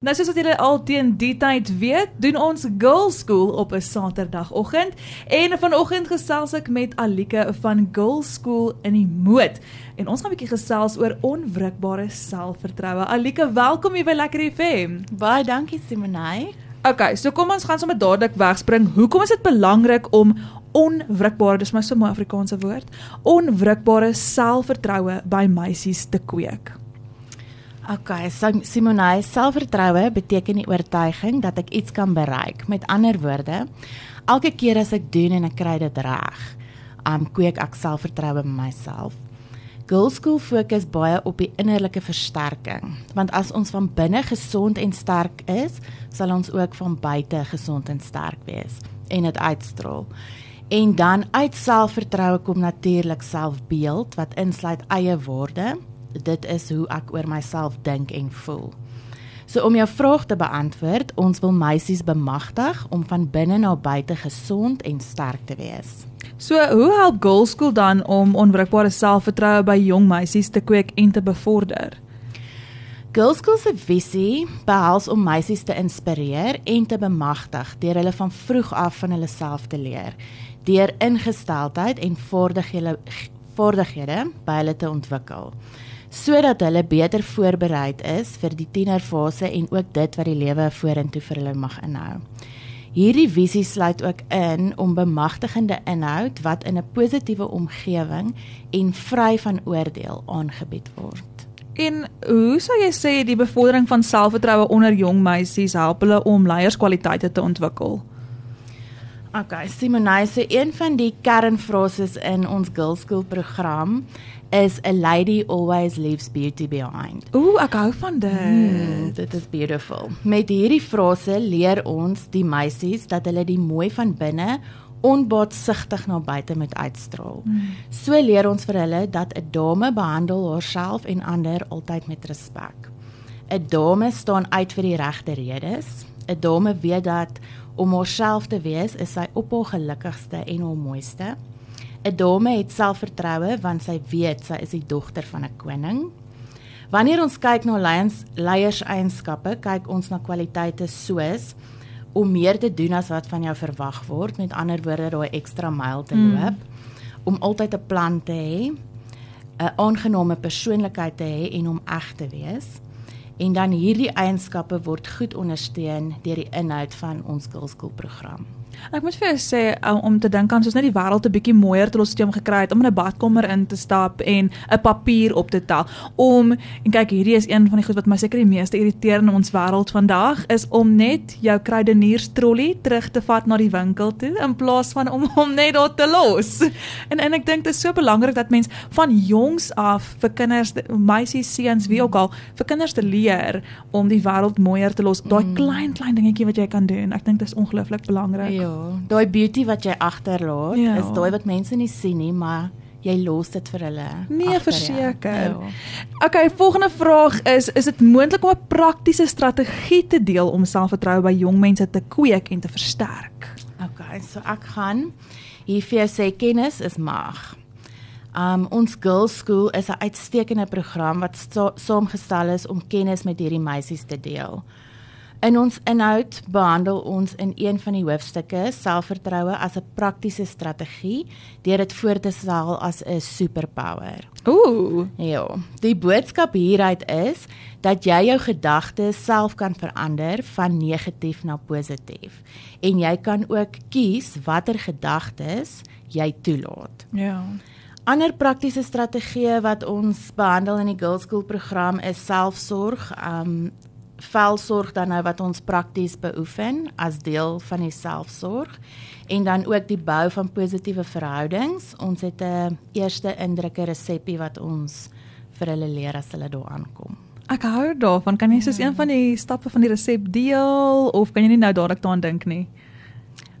Nou soos wat julle al teen die tyd weet, doen ons Girls School op 'n Saterdagoggend en vanoggend gesels ek met Alike van Girls School in die Moot. En ons gaan 'n bietjie gesels oor onwrikbare selfvertroue. Alike, welkom hier by Lekker FM. Baie dankie Simonai. Okay, so kom ons gaan sommer dadelik wegspring. Hoekom is dit belangrik om onwrikbare, dis my so mooi Afrikaanse woord, onwrikbare selfvertroue by meisies te kweek? Okay, so Simonai, selfvertroue beteken die oortuiging dat ek iets kan bereik. Met ander woorde, elke keer as ek doen en ek kry dit reg, um kweek ek selfvertroue in myself. Girl School fokus baie op die innerlike versterking, want as ons van binne gesond en sterk is, sal ons ook van buite gesond en sterk wees en dit uitstraal. En dan uit selfvertroue kom natuurlik selfbeeld wat insluit eie woorde dit is hoe ek oor myself dink en voel. So om jou vraag te beantwoord, ons wil meisies bemagtig om van binne na buite gesond en sterk te wees. So, hoe help Girl School dan om onwrikbare selfvertroue by jong meisies te kweek en te bevorder? Girl School se visie behels om meisies te inspireer en te bemagtig deur hulle van vroeg af van hulle self te leer, deur ingesteldheid en vaardighede vaardighede by hulle te ontwikkel sodat hulle beter voorberei is vir die tienerfase en ook dit wat die lewe vorentoe vir hulle mag inhou. Hierdie visie sluit ook in om bemagtigende inhoud wat in 'n positiewe omgewing en vry van oordeel aangebied word. En hoe sou jy sê die bevordering van selfvertroue onder jong meisies help hulle om leierskwaliteite te ontwikkel? Okay, Simonai, so een van die kernfrases in ons Girl School program is a lady always leaves beauty behind. Ooh, ek hou van dit. Mm, dit is beautiful. Met hierdie frase leer ons die meisies dat hulle die mooi van binne onbaatsigtig na buite moet uitstraal. Mm. So leer ons vir hulle dat 'n dame behandel haarself en ander altyd met respek. 'n Dame staan uit vir die regte redes. 'n Dame weet dat om haarself te wees is sy op haar gelukkigste en haar mooiste. 'n Dame het selfvertroue want sy weet sy is die dogter van 'n koning. Wanneer ons kyk na leiers leierseienskappe, kyk ons na kwaliteite soos om meer te doen as wat van jou verwag word, met ander woorde daai ekstra myl te mm. loop, mm. om altyd 'n plan te hê, 'n aangename persoonlikheid te hê en om eg te wees. En dan hierdie eienskappe word goed ondersteun deur die inhoud van ons skoolskool program. Ek moet vir jou sê um, om te dink aan soos net die wêreld 'n bietjie mooier te los het om gekry het om in 'n badkamer in te stap en 'n papier op te tel. Om en kyk hierdie is een van die goed wat my seker die meeste irriteer in ons wêreld vandag is om net jou kruidenierstrolley terug te vat na die winkel toe in plaas van om hom net daar te los. En en ek dink dit is so belangrik dat mens van jongs af vir kinders, meisies, seuns, wie ook al, vir kinders te leer om die wêreld mooier te los. Daai mm. klein klein dingetjie wat jy kan doen. Ek dink dit is ongelooflik belangrik. Ja, daai beauty wat jy agterlaat, ja. is daai wat mense nie sien nie, maar jy los dit vir hulle. Nee, verseker. Ja. Okay, volgende vraag is is dit moontlik om 'n praktiese strategie te deel om selfvertroue by jong mense te kweek en te versterk? Okay, so ek gaan hier vir jou sê kennis is mag. Um ons Girls School is 'n uitstekende program wat saamgestel is om kennis met hierdie meisies te deel. In ons inhoud behandel ons in een van die hoofstukke selfvertroue as 'n praktiese strategie deur dit voor te stel as 'n superpower. Ooh, ja. Die boodskap hieruit is dat jy jou gedagtes self kan verander van negatief na positief en jy kan ook kies watter gedagtes jy toelaat. Ja. Ander praktiese strategieë wat ons behandel in die Girls School program is selfsorg, um velsorg dan nou wat ons prakties beoefen as deel van die selfsorg en dan ook die bou van positiewe verhoudings. Ons het 'n eerste indrukke resepie wat ons vir hulle leer as hulle daar aankom. Ek hou daarvan. Kan jy soos een van die stappe van die resep deel of kan jy nie nou dadelik daaraan dink nie?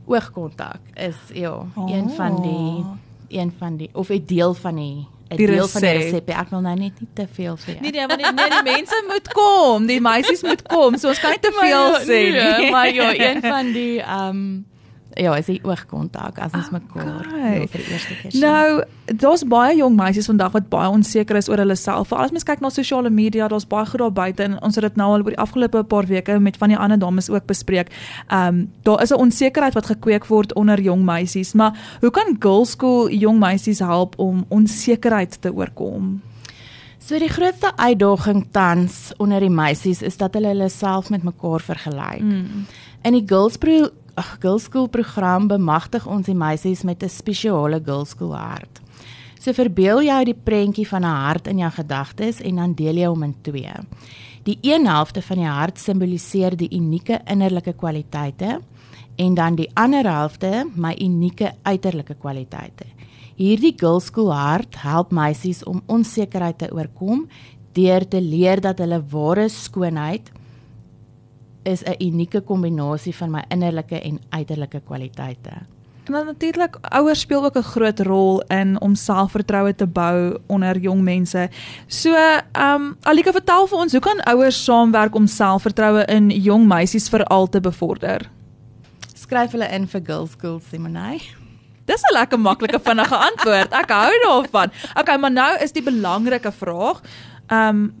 Oogkontak is ja, oh. een van die een van die of 'n deel van die 'n deel van die resep. Ek wil nou net nie te veel sê. Nee nee, want die, nee, die mense moet kom, die meisies moet kom. So ons kan nie te veel ja, sê nee, nie. Maar ja, een van die ehm um, Ja, is die oogkontak as ons mekaar Okay. ja, vir die eerste keer sien. Nou, daar's baie jong meisies vandag wat baie onseker is oor hulle self. Veral as mens kyk na sosiale media, daar's baie goed daar buite en ons het dit nou al oor die afgelope paar weke met van die ander dames ook bespreek. Ehm um, daar is 'n onsekerheid wat gekweek word onder jong meisies, maar hoe kan Girls School jong meisies help om onsekerheid te oorkom? So die grootste uitdaging tans onder die meisies is dat hulle hulle self met mekaar vergelyk. Mm. In die Girls Pro Girls School program bemagtig ons die meisies met 'n spesiale Girls School hart. So verbeel jou die prentjie van 'n hart in jou gedagtes en dan deel jy hom in twee. Die een helfte van die hart simboliseer die unieke innerlike kwaliteite en dan die ander helfte my unieke uiterlike kwaliteite. Hierdie Girls School hart help meisies om onsekerheid te oorkom deur te leer dat hulle ware skoonheid is 'n unieke kombinasie van my innerlike en uiterlike kwaliteite. En dan natuurlik ouers speel ook 'n groot rol in om selfvertroue te bou onder jong mense. So, ehm um, Alika vertel vir ons, hoe kan ouers saamwerk om selfvertroue in jong meisies veral te bevorder? Skryf hulle in vir Girls School Seminary. Dis 'n lekker maklike vinnige antwoord. Ek hou daarvan. Okay, maar nou is die belangrike vraag. Ehm um,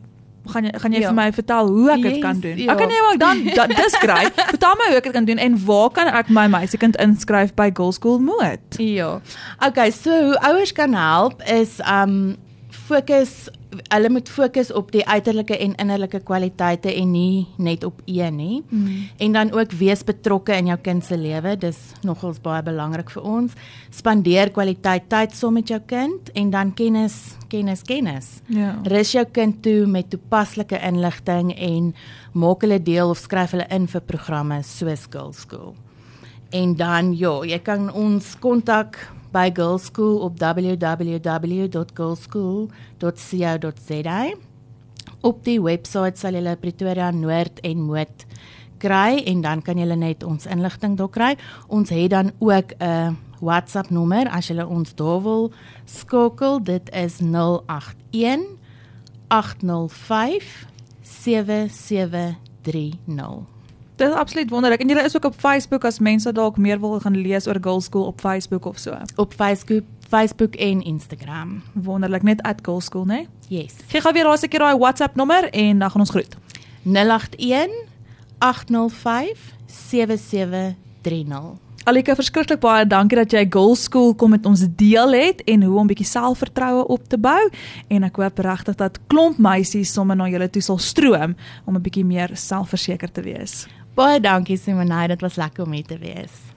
gaan jy gaan jy Ja. vir my vertel hoe ek dit Yes, kan doen? ja. Okay, nee, maar dan da, dis grait. Vertel my hoe ek dit kan doen en waar kan ek my meisiekind inskryf by Girls School Moed? Ja. Okay, so hoe ouers kan help is um fokus hulle moet fokus op die uiterlike en innerlike kwaliteite en nie net op een nie. Mm. En dan ook wees betrokke in jou kind se lewe. Dis nogals baie belangrik vir ons. Spandeer kwaliteit tyd saam met jou kind en dan kennis, kennis, kennis. Ja. Rus jou kind toe met toepaslike inligting en maak hulle deel of skryf hulle in vir programme soos Girls School. En dan ja, jy kan ons kontak by Girls School op www.girlschool.co.za. Op die webwerf sal jy Pretoria Noord en Moed kry en dan kan jy net ons inligting daar kry. Ons het dan ook 'n WhatsApp nommer as jy ons daar wil skakel. Dit is 081 805 7730. Dit is absoluut wonderlik. En jy is ook op Facebook as mense dalk meer wil gaan lees oor Girls School op Facebook of so. Op Facebook, Facebook en Instagram. Wonderlik net at Girls School, né? Nee? Yes. Gee gou weer daai seker daai WhatsApp nommer en dan gaan ons groet. 081 805 7730. Alika, verskriklik baie dankie dat jy Girls School kom met ons deel het en hoe om bietjie selfvertroue op te bou en ek hoop regtig dat klomp meisies sommer na julle toe sal stroom om 'n bietjie meer selfverseker te wees. Baie dankie Simonai, dit was lekker om hier te wees.